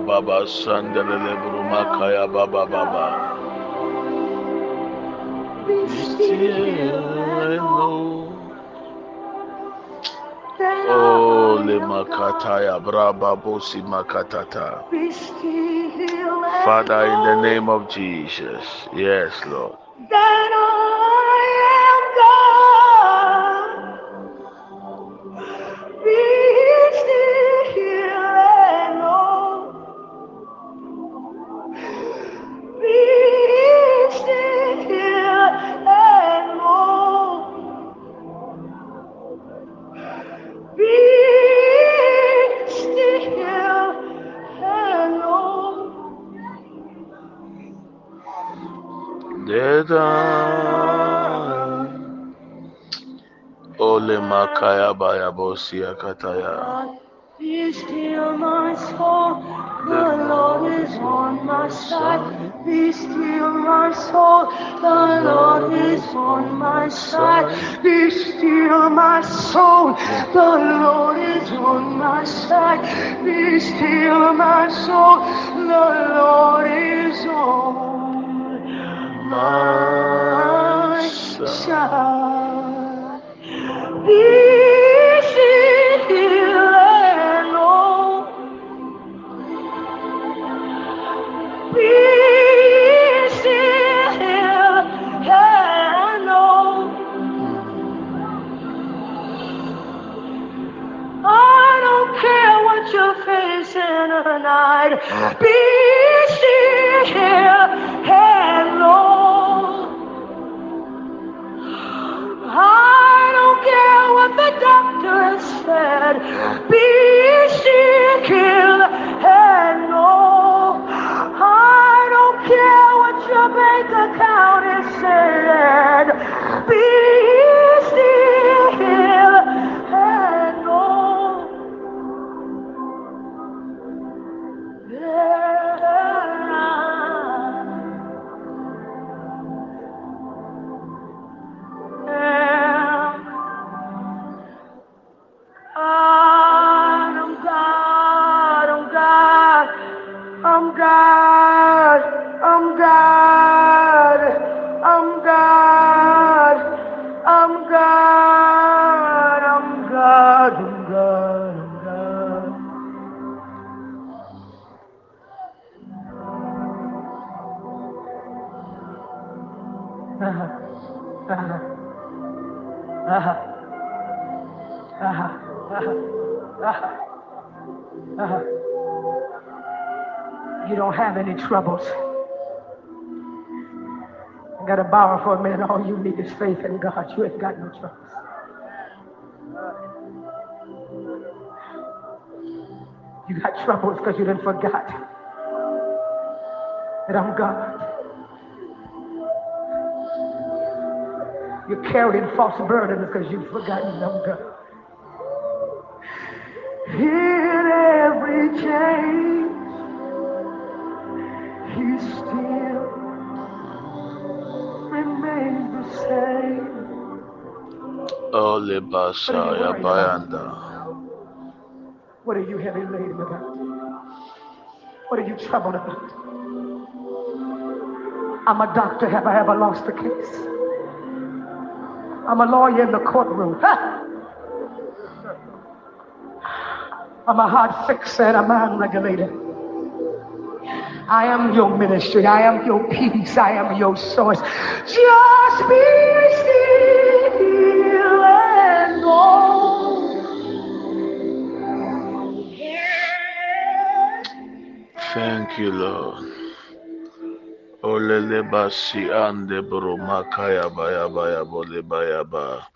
baba sandelele buruma kaya baba baba. Oh, le makata ya braba bosi makatata. Father, in the name of Jesus, yes, Lord. Baya bosi akataya. Be still, my soul. The Lord is on my side. Be still, my soul. The Lord is on my side. Be still, my soul. The Lord is on my side. Be still, my soul. The Lord is on my side. Be facing tonight. Ah. Be still and know. I don't care what the doctor has said. Ah. Be still and know. I don't care what your bank account is saying. You don't have any troubles. I gotta borrow for a minute. All you need is faith in God. You ain't got no troubles. You got troubles because you didn't forgot that I'm God. You're carrying false burdens because you've forgotten I'm God. In every change, still remains the same. Ole bayanda. What are you heavy laden about? What are you troubled about? I'm a doctor. Have I ever lost a case? I'm a lawyer in the courtroom. I'm a heart fixer and a mind regulator. I am your ministry. I am your peace. I am your source. Just be still Thank you, Lord. Olele basi ande broma kaya baya baya bole baya ba.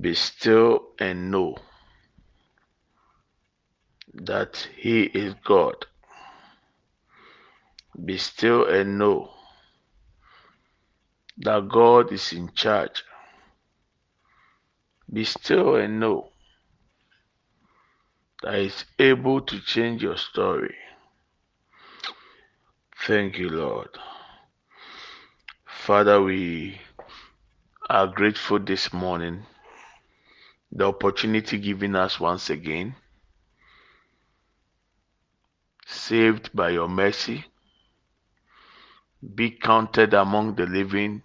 Be still and know that He is God. Be still and know that God is in charge. Be still and know that He's able to change your story. Thank you, Lord. Father, we are grateful this morning, the opportunity given us once again, saved by your mercy, be counted among the living.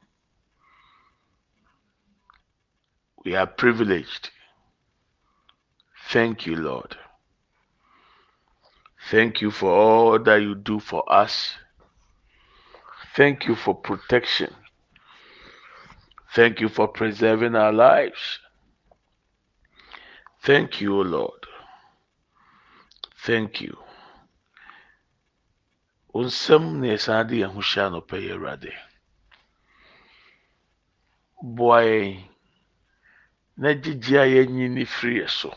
We are privileged. Thank you, Lord. Thank you for all that you do for us. Thank you for protection. Thank you for preserving our lives. Thank you, O Lord. Thank you. Nsɛm na yɛsan de yɛn ho hyɛ anɔpɛ yi Awurade. Boa yɛn ne yɛ so.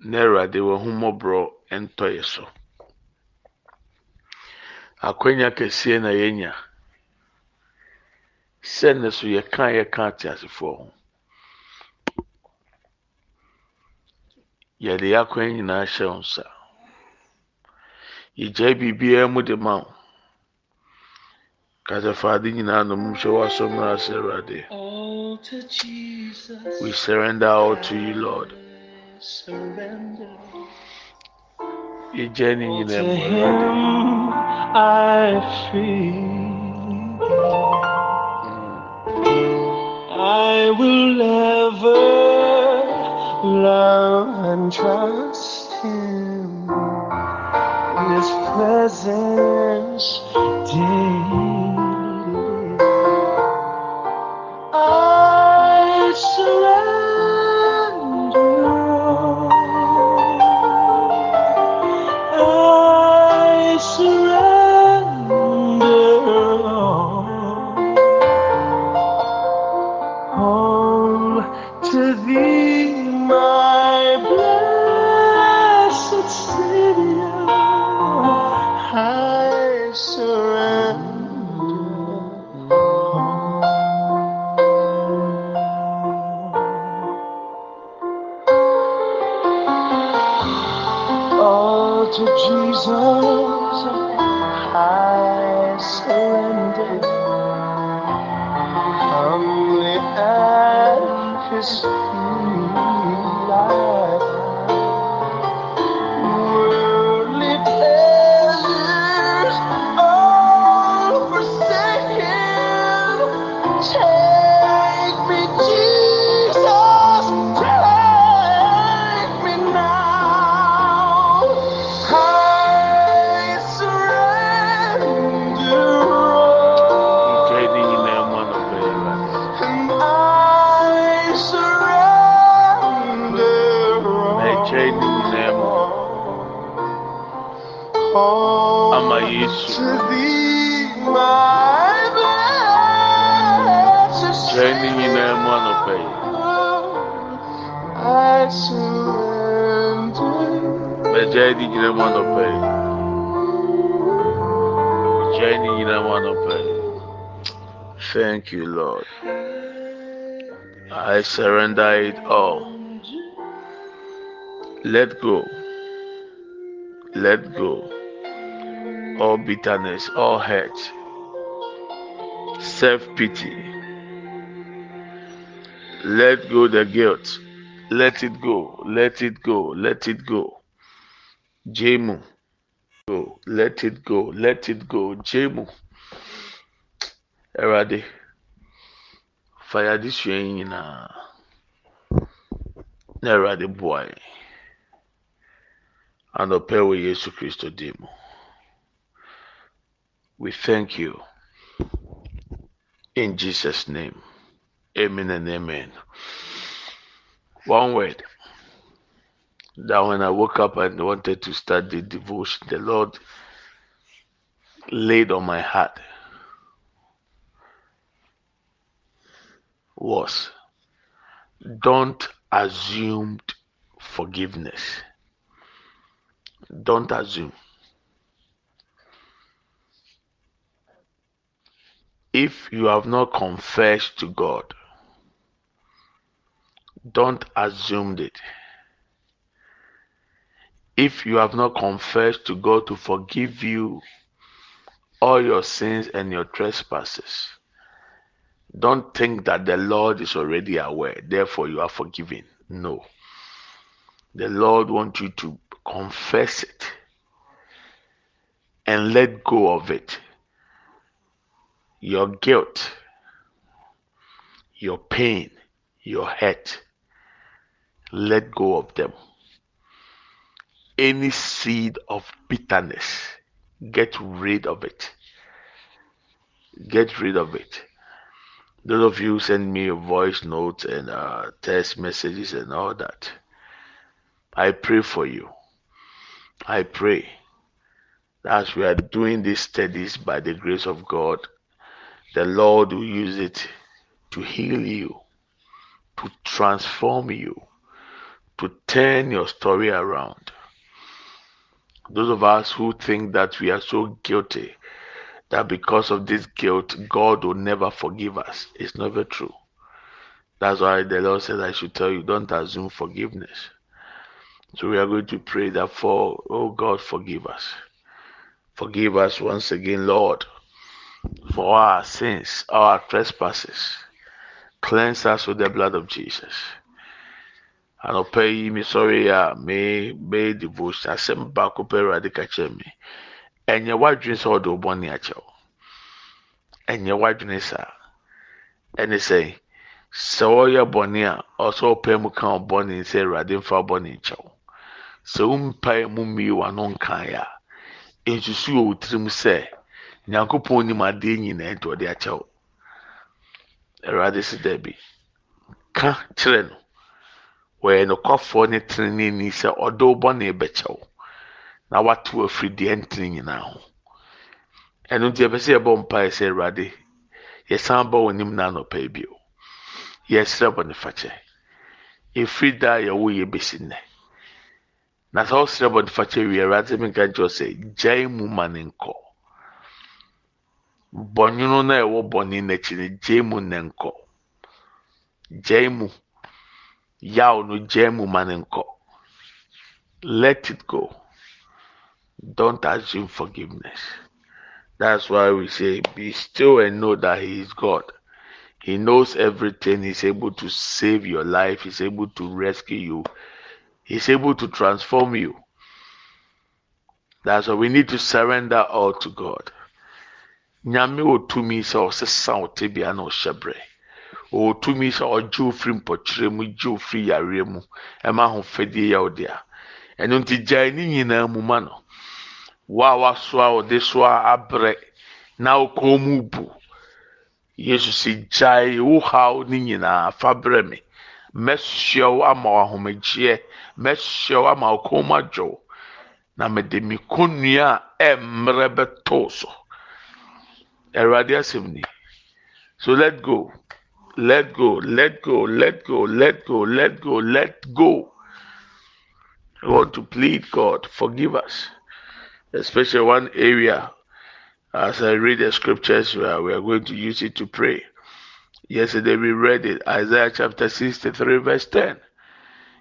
Na Awurade wɔn ho mmɔborɔ ntɔ yɛ so. Akwanya kɛseɛ na yɛnya. Sɛ ne so yɛka yɛka ateasefoɔ ho. Yɛde yɛn akwan nyinaa hyɛ wo nsa. Yɛgyae biribiara mu de ma wo. Kasafaade nyinaa na mu hyɛ w'asɔm no ase Awurade. We surrender all to you, Lord. Yɛgyae ne nyinaa mu Awurade. I feel I will never love and trust Him in His presence daily. Thank you, Lord. I surrender it all. Let go. Let go. All bitterness, all hurt, self pity, Let go the guilt. Let it go. Let it go. Let it go. Jemu. Go. Let it go. Let it go. Jemu. Erade. Fire this nyinaa. Uh, Na Erade boy. Anɔpɛ wɔ Yesu Kristo dim mu. We thank you. In Jesus' name. Amen and amen. One word that when I woke up and wanted to start the devotion, the Lord laid on my heart was don't assume forgiveness. Don't assume. If you have not confessed to God, don't assume it. If you have not confessed to God to forgive you all your sins and your trespasses, don't think that the Lord is already aware, therefore you are forgiven. No. The Lord wants you to confess it and let go of it. Your guilt, your pain, your hurt, let go of them. Any seed of bitterness, get rid of it. Get rid of it. Those of you send me voice note and uh, text messages and all that. I pray for you. I pray as we are doing these studies by the grace of God, the Lord will use it to heal you, to transform you, to turn your story around. Those of us who think that we are so guilty that because of this guilt, God will never forgive us, it's never true. That's why the Lord said, I should tell you, don't assume forgiveness. So we are going to pray that for, oh God, forgive us. Forgive us once again, Lord, for our sins, our trespasses. Cleanse us with the blood of Jesus. me ɛnyɛ wadwene sɛ ɔde wo bɔne akyɛw ɛnyɛ wadwene saa ɛne sɛ sɛ ɔyɛ bɔne a ɔsɛ ɔpɛ mu ka ɔbɔne sɛ awurade mfa bɔne nkyɛw sɛ wompae mu mmie w'ano nkae a nsusu wɔ wo tirim sɛ nyankopɔn nim adeɛ nyinaa nti ɔde akyɛw awurade si daabi ka kyerɛ no. Wɔyɛ nokwafoɔ ne teneneeni sɛ ɔde wo bɔne bɛkyɛw na wate wo afiri deɛ ntene nyinaa ho. Ɛno nti yɛpɛ sɛ yɛbɔ mpae sɛ awurade yɛsan bɔ wɔ nim na anɔpa bio. Yɛsrɛ bɔ ne fakyɛ ɛfiri da a yɛwo yɛ bɛsi nnɛ. Na sɛ ɔsrɛ bɔ nifa kyɛ wie awurade mi nka nkyɛw sɛ gyae mu ma ne nkɔ. Bɔnwono na ɛwɔ bɔne n'akyi no gyae mu ne nkɔ. Gyae mu. Yaw no gyae mu ma ne nkɔ. Let it go don't assume forgiveness that's why we say be still and know that he is god he knows everything he's able to save your life he's able to rescue you He's able to transform you. That's why we need to surrender all to God. Nyame wɔ tumi sɛ ɔsesa wo tebea na ɔhyɛ brɛ. Ɔwɔ tumi sɛ ɔgye wo firi mpɔkyerɛ mu, gye wo firi yareɛ mu, ɛma ahofadie yɛ wo dea. Ɛno nti gyae ne nyinaa mu ma no. Wo a wasoa soa abrɛ na wokɔn mu bu. Yesu si gyae wo haw ne nyinaa fa brɛ me. Mɛsoa wo ama ahomegyeɛ mɛhyɛ wo ama mu adwo na mede me kɔnnua a ɛmmerɛ bɛtoo so. Awurade asɛm ni. So let go. Let go let go let go let go let go let go. I want to plead God forgive us especially one area as I read the scriptures we are, we are going to use it to pray yesterday we read it Isaiah chapter 63 verse 10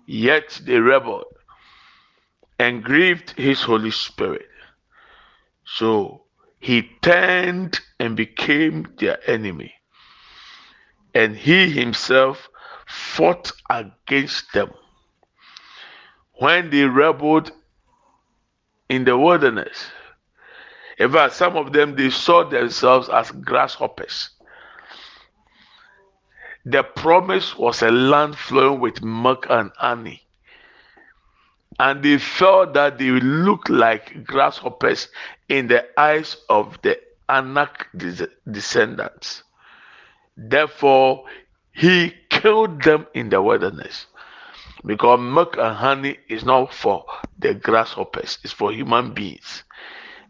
Yet they rebelled and grieved his Holy Spirit. So he turned and became their enemy. And he himself fought against them. When they rebelled in the wilderness, in fact, some of them they saw themselves as grasshoppers. The promise was a land flowing with milk and honey. And they felt that they looked like grasshoppers in the eyes of the Anak descendants. Therefore, he killed them in the wilderness. Because milk and honey is not for the grasshoppers, it's for human beings.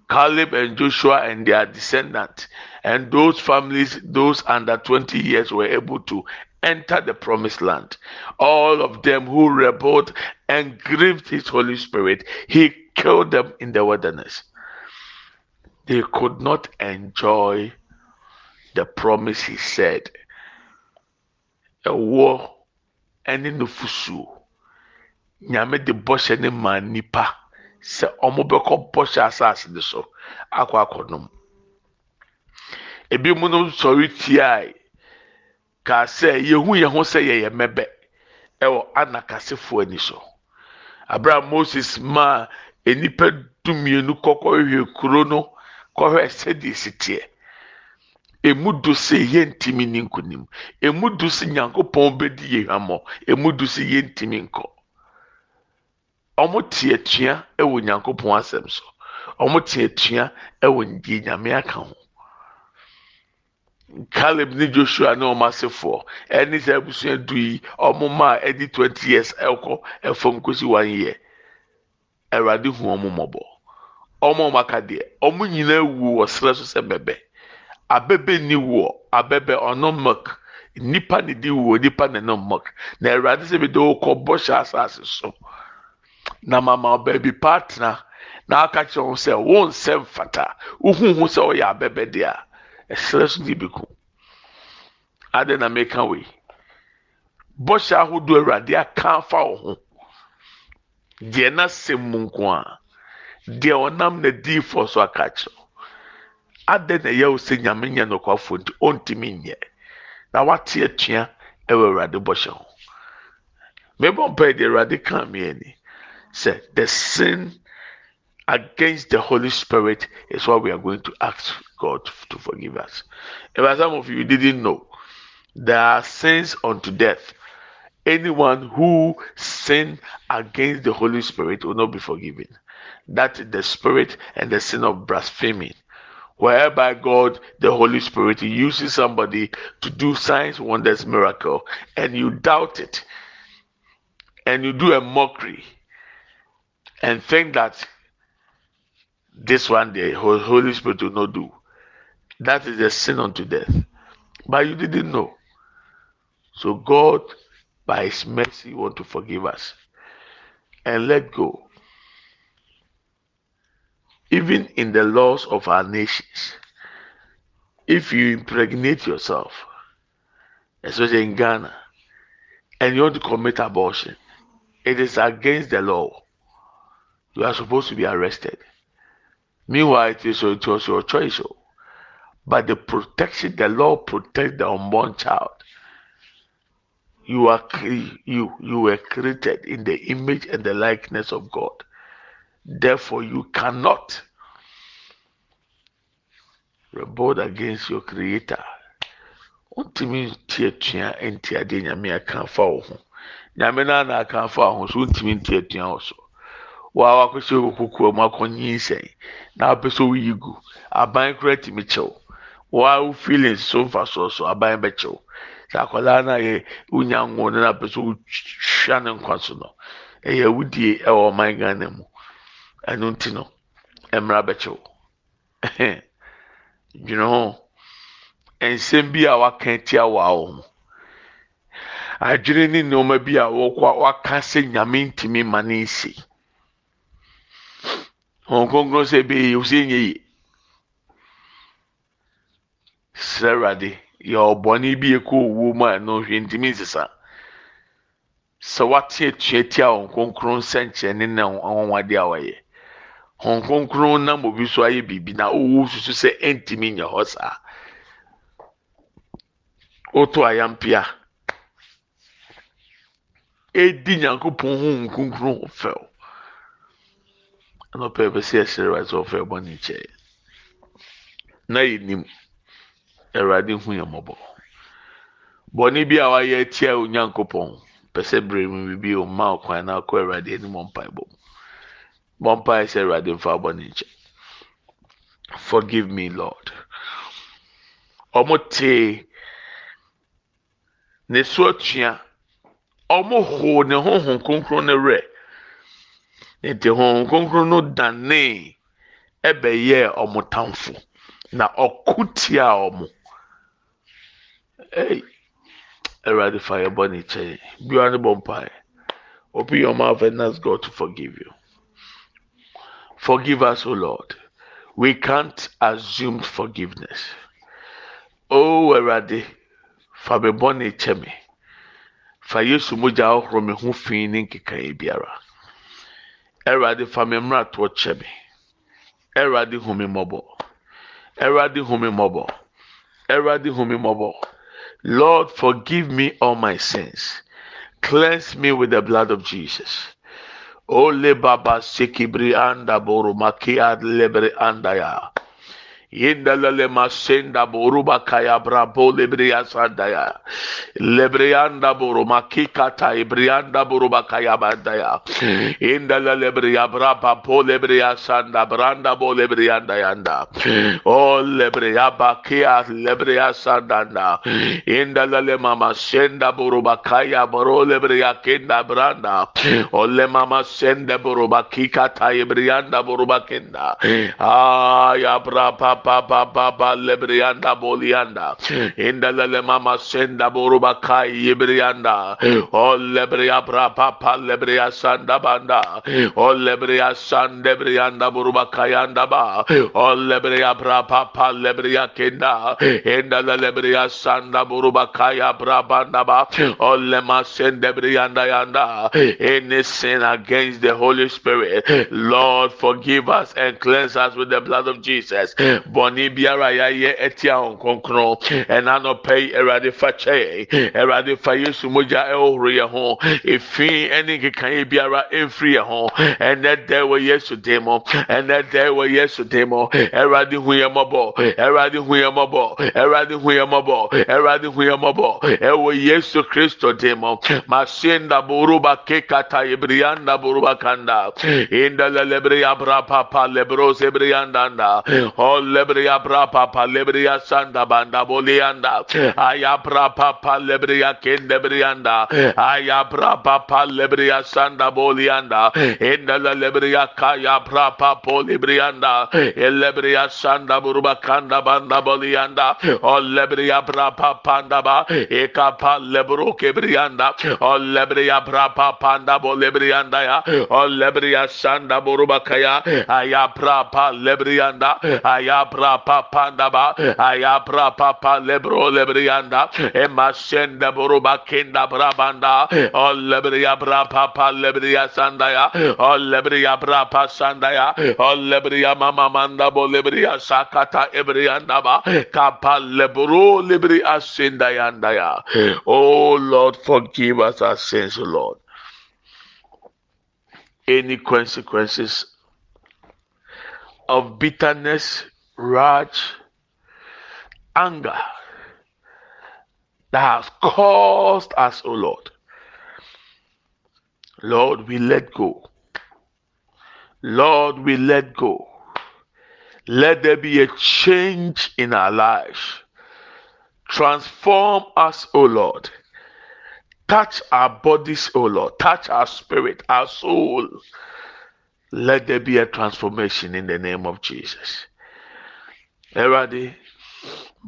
Caleb and Joshua and their descendants, and those families, those under 20 years, were able to enter the promised land. All of them who rebelled and grieved his Holy Spirit, he killed them in the wilderness. They could not enjoy the promise he said. A war ɛne nufusuo nyame de bɔhyɛ ne maa nipa sɛ ɔmo bɛkɔ bɔhyɛ asase ne so akɔ akɔnom. Ebi mu no sɔre tiae kaa sɛ yehu yɛn sɛ yɛyɛ mɛbɛ ɛwɔ anakasefoɔ ani so. Abira moses maa enipa dumienu kɔkɔ hwehwɛ kuro no kɔhwɛ sɛdeɛ si teɛ. Emu do sɛ yɛntumi ni nkunim emu do sɛ nyankopɔn bɛdi yɛ hwamɔ emu do sɛ yɛntumi nkɔ. Wɔn te atua wɔ nyankopɔn asɛm so. Wɔn te atua wɔ deɛ nyame aka ho. Caleb ne joshua ne wɔn asefoɔ ɛne sɛ abusua du yi wɔn mma a ɛdi twenty years ɛkɔ ɛfam kosi one year. Awurade hu wɔn mmɔbɔ wɔn a wɔn aka deɛ wɔn nyinaa wu wɔ srɛ so sɛ bɛbɛ. Abɛbɛ ni wɔ abɛbɛ ɔno milk nipa ne di wɔ nipa ne no na awurade sɛ bi de wɔkɔ bɔhyɛ asase so. Na mama baabi pa atena na aka kyerɛ wɔn sɛ wɔn nsɛ mfata. Wohuhu sɛ ɔyɛ abɛbɛ de a ɛsrɛ so de bi ku. Ade na meka wei? Bɔhyɛ ahodoɔ awurade aka afa wɔn ho. Deɛ n'asɛm mu nko a deɛ ɔnam na dii fɔ so aka kyerɛ ade na ɛyɛ wo sɛ nyame nyɛ nɔkwafo nti ɔntumi nyɛ? Na wate atua ɛwɔ awurade bɔhyɛ ho. Mebɔ mpae deɛ awurade ka mi ani. Say the sin against the Holy Spirit is what we are going to ask God to forgive us. If some of you didn't know, there are sins unto death. Anyone who sin against the Holy Spirit will not be forgiven. That is the spirit and the sin of blasphemy. Whereby God, the Holy Spirit, uses somebody to do signs, wonders, miracle, and you doubt it, and you do a mockery and think that this one day Holy Spirit will not do. That is a sin unto death. But you didn't know. So God, by His mercy, want to forgive us and let go. Even in the laws of our nations, if you impregnate yourself, especially in Ghana, and you want to commit abortion, it is against the law you are supposed to be arrested. Meanwhile, it, is, it was your choice. Oh. But the protection, the law protects the unborn child. You are you you were created in the image and the likeness of God. Therefore, you cannot rebel against your creator. Na so. Wa wakɔhyɛ wɔ kukuo mu akɔnyi nsɛn na apɛ sɛ woyi gu aban kora tumi wa wo so mfa soɔ so aban bɛkyɛw akwadaa no a yɛ na apɛ sɛ wotwa ne nkwa so no ɛyɛ wodie ɛwɔ ɔman ghana mu. Ɛno nti no mmara bɛkyɛw dwene ho nsɛm bi a waka tia wɔ awo ho adwene ne nneɛma bi a waka sɛ nyame ntumi ma ne. Wɔn kronkron sɛ ebe yi osi enye yi srɛ awurade yɛ ɔbɔne bi ekɔ owuo mu a ɛno hwɛ ntumi nsesa. Sɛ wate atua tia wɔn kronkron nsɛnkyerɛnne na anwanwade a wɔyɛ wɔn kronkron nam obi so ayɛ biribi na owu soso sɛ ɛntumi nyɛ hɔ saa. Woto ayampia edi nyankopɔn ho nkunkun ho fɛw. Ɛna ɔpɛ ɛbɛ sɛ ɛsɛ ɛwɛ sɛ ɔfɛ ɛbɔ ne nkyɛn na yɛ nim ɛwurade hu yɛ mɔbɔ bɔnne bi a wayɛ tia onyankopɔn pɛ sɛ bere mu bibi o mma ɔkwan na akɔ ɛwurade anim ɔmpae bɔ mu. Bɔ sɛ ɛwurade mfa bɔ ne nkyɛn forgive me lord. Ɔmo tee ne so atua. Ɔmo hoo ne honhom kronkron ne werɛ nti honhom kronkron no danee ɛbɛyɛɛ ɔmo tamfo. Na ɔko tia ɔmo. Ɛy ɛwurade fa yɛ bɔ ne kyɛn biara ne bɔ mpae. Open your mouth and ask God to forgive you. Forgive us o Lord. We can't assume forgiveness. Oh ɛwurade fa me bɔ ne kyɛ me. Fa yesu mogya ahorow me ho fi ne nkekae biara. Ɛwurade fa me mmeratoɔ kyɛ me. Ɛwurade hu me mmɔbɔ ɛwurade hu me mmɔbɔ ɛwurade hu me mmɔbɔ lord forgive me all my sins. Cleanse me with the blood of jesus. Ole baba sekibri anda boru makia lebre anda ya. Yindalele masenda boruba kaya brabo lebriya sandaya. Lebrianda boru makikata ibrianda boruba kaya bandaya. Indalele briya braba po lebriya sanda branda bo yanda. O lebriya bakia lebriya sandanda. Indalele mama senda boruba kaya boro lebriya kenda branda. Ole mama senda boruba kikata ibrianda boruba kenda. Aya braba pa pa pa lebrianda bolianda. Inda lele mama senda boruba kai yebrianda. O lebria pra pa pa lebria sanda banda. O lebria sande brianda boruba kayanda ba. O lebria pra pa pa lebria kenda. Inda lebria sanda boruba kaya pra banda ba. O lema sende brianda yanda. Any sin against the Holy Spirit Lord forgive us and cleanse us with the blood of Jesus bɔnne biara yɛayɛ ɛtia wɔn kronkron ɛna nɔpɛ yi ɛwurade fa kyɛ ɛwurade fa yesu mogya ɛhohoro yɛn ho efi ɛne nkekanye biara ɛmfiri yɛn ho ɛnɛ dɛ wɔ yesu dim mo ɛnɛ dɛ wɔ yesu dim mo ɛwurade hu yɛn mɔbɔ ɛwurade hu yɛn mɔbɔ ɛwurade hu yɛn mɔbɔ ɛwurade hu yɛn mɔbɔ ɛwɔ yesu kristo dim mo masinda boruba kekata ibriyanda boruba kanda. Inda lelebriya brapa lebros ibriyanda ol lebriya brapa pa lebriya sanda banda bolianda. Aya brapa pa lebriya kende brianda aya brapa pa lebriya sanda bolianda. Inda la lebriya kaya brapa polibrianda lebriya sanda buruba kanda banda bolianda. O lebriya brapa panda ba eka pa lebro kebrianda o lebriya brapa panda bolebrianda ya. O lebriya sanda buruba kaya aya brapa lebrianda aya pra panda ba aya pra papa lebro lebrianda e masenda buruba kinda brabanda o lebria bra papa lebria sandaya o lebria bra pa sandaya. O lebria mama manda bo lebria sakata ebrianda ba. Kapa lebro lebria sindaya ndaya oh lord forgive us our sins lord. Any consequences of bitterness rage, anger that has caused us, O oh Lord. Lord, we let go. Lord, we let go. Let there be a change in our lives. Transform us, O oh Lord. Touch our bodies, O oh Lord. Touch our spirit, our soul. Let there be a transformation in the name of Jesus. Awurade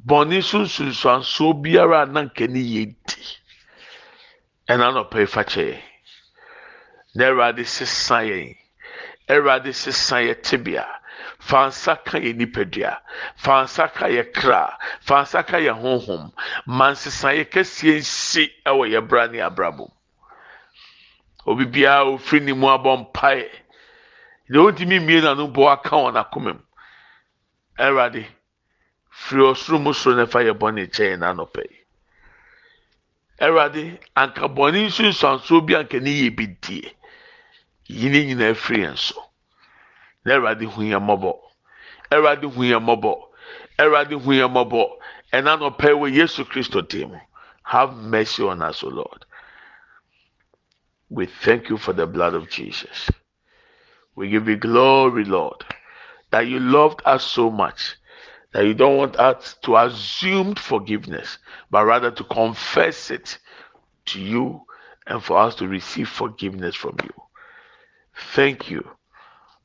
bɔnne so nsunsuansoɔ biara a na nkani yɛ di. Ɛna nɔpɛ fa kyɛ na awurade sesa yɛn awurade sesa yɛ tibia. Fansa ka yɛ nipadua. Fansa ka yɛ kra. Fansa ka yɛ honhom. Mansesa yɛ kɛseɛ nsi ɛwɔ yɛ bra ne abrabɔ obi biara ofiri ne mu abɔ mpae deɛ ɔntumi mmie n'ano bɔ aka wɔn akoma mu awurade. firi ɔsoro mu soro na fa yɛ bɔne kyɛn n'anɔpɛ yi. Awurade anka bɔne nsunsuansoɔ bi anka ne yɛ bi die. Yi ne nyinaa firi yɛn so. Na awurade hu yɛn mmɔbɔ. Awurade hu yɛn mmɔbɔ. Awurade hu yɛn mmɔbɔ. Ɛna nɔpɛ wɔ yesu kristo dim have mercy on us o lord. We thank you for the blood of jesus. We give you glory lord that you loved us so much that you don't want us to assume forgiveness, but rather to confess it to you and for us to receive forgiveness from you. Thank you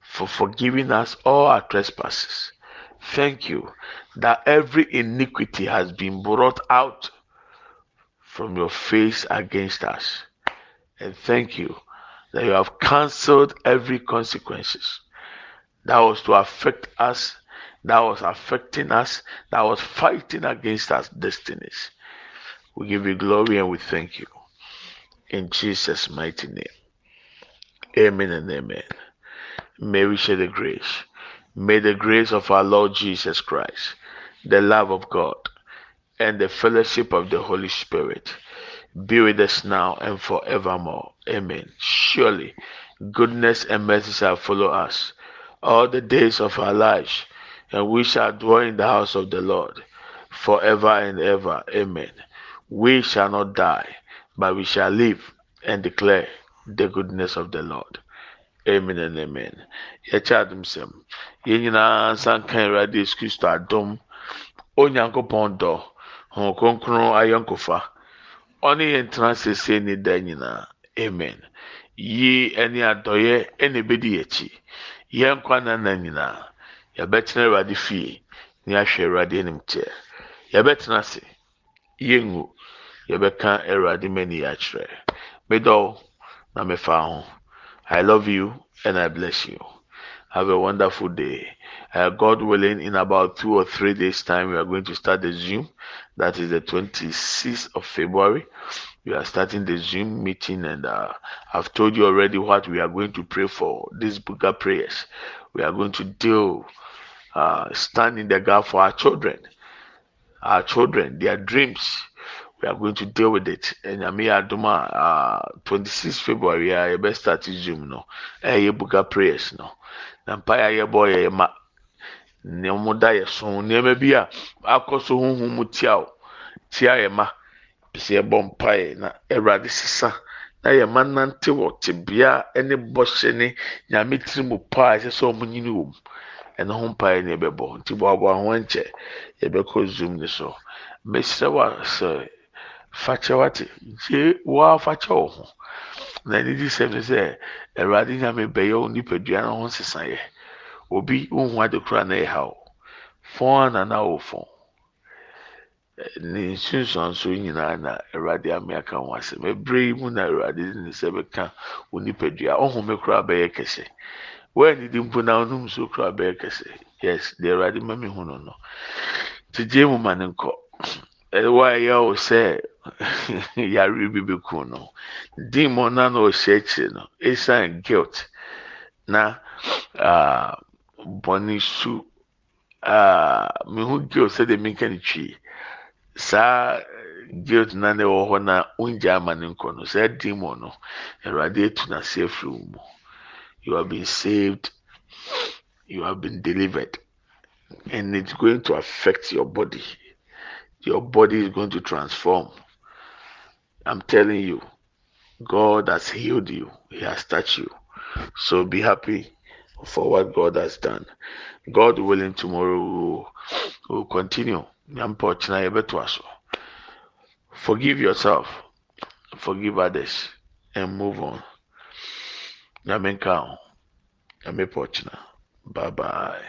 for forgiving us all our trespasses. Thank you that every iniquity has been brought out from your face against us. And thank you that you have cancelled every consequences that was to affect us, that was affecting us, that was fighting against our destinies. We give you glory and we thank you. In Jesus' mighty name. Amen and amen. May we share the grace. May the grace of our Lord Jesus Christ, the love of God, and the fellowship of the Holy Spirit be with us now and forevermore. Amen. Surely, goodness and mercy shall follow us all the days of our lives, and we shall dwell in the house of the Lord forever and ever. Amen. We shall not die, but we shall live and declare the goodness of the Lord. Amen and amen. Yɛkyɛ adum sɛm. Yɛn nyinaa nsa nka Awurade Yesu Kristo adum. Onyankopɔn dɔ. Hɔn kronkron ayɔnkofa. Ɔne yɛn tena sese ne. Amen. Yie ɛne adɔyɛ ɛna ebedi yɛn. Yɛn nkwa nana nyinaa. Yɛbɛtena awurade fie na yɛahwɛ awurade anim teɛ yɛbɛtena ase. Yɛngu. Yɛbɛka awurade mani akyerɛ medɔw na mefa ho. I love you and i bless you. Have a wonderful day. Uh, god willing in about two or three days time we are going to start the zoom. That is the 26th of february we are starting the Zoom meeting, and uh, I've told you already what we are going to pray for. These Buga prayers, we are going to deal, uh, stand in the gap for our children, our children, their dreams. We are going to deal with it. And Ami Aduma, uh, 26 February, I best start Zoom no. Eh, Buga prayers no. Nampaya ye boy ye ma. Nneɛma da yɛ tia o ma sɛ yɛbɔ mpaeɛ na awurade sisa na yɛma nante wɔ tebea ne bɔhyɛ ne nyame tiri mu pa a ɛsɛ sɛ ɔmo nyini wɔ mu ɛno ho mpaeɛ ne yɛbɛbɔ. Nti boaboa ho nkyɛ yɛbɛkɔ zoom ne so. Mesrɛ wa sɛ fakyɛ wate gye waa fakyɛ wo ho. Na ne di sɛm ne sɛ awurade nyame bɛyɛ wo nipadua no ho nsesaeɛ obi wohu ade na ɛha wo fɔn ana na wo fɔn ne nsunsuanso nyinaa na awurade ame aka ho asɛm. Ebere yi mu na awurade de ne nsa bɛka wo nipadua. Ɔhome koraa bɛyɛ kɛse. Wɔannidi mpo na ɔnom nso koraa bɛyɛ kɛse. Yes deɛ awurade ma mi hu no no. Gyegye mu ma ne nkɔ. Ɛyɛ wo sɛ yare bi bɛku no. Din mu na ɔhyɛ akyire no esan guilt na uh, bɔne su uh, mehu guilt sɛdeɛ menka ne twie saa guilt na na ɛwɔ hɔ na wongya ama ne nkɔ no saa demon no awurade etu n'ase afiri wo mu you have been saved you have been delivered and it's going to affect your body. Your body is going to transform. I'm telling you god has healed you. He has touched you. So be happy for what god has done. God willing tomorrow we will continue forgive yourself forgive others and move on. Nyame nka ho nyame pɔ ɔkyena bye bye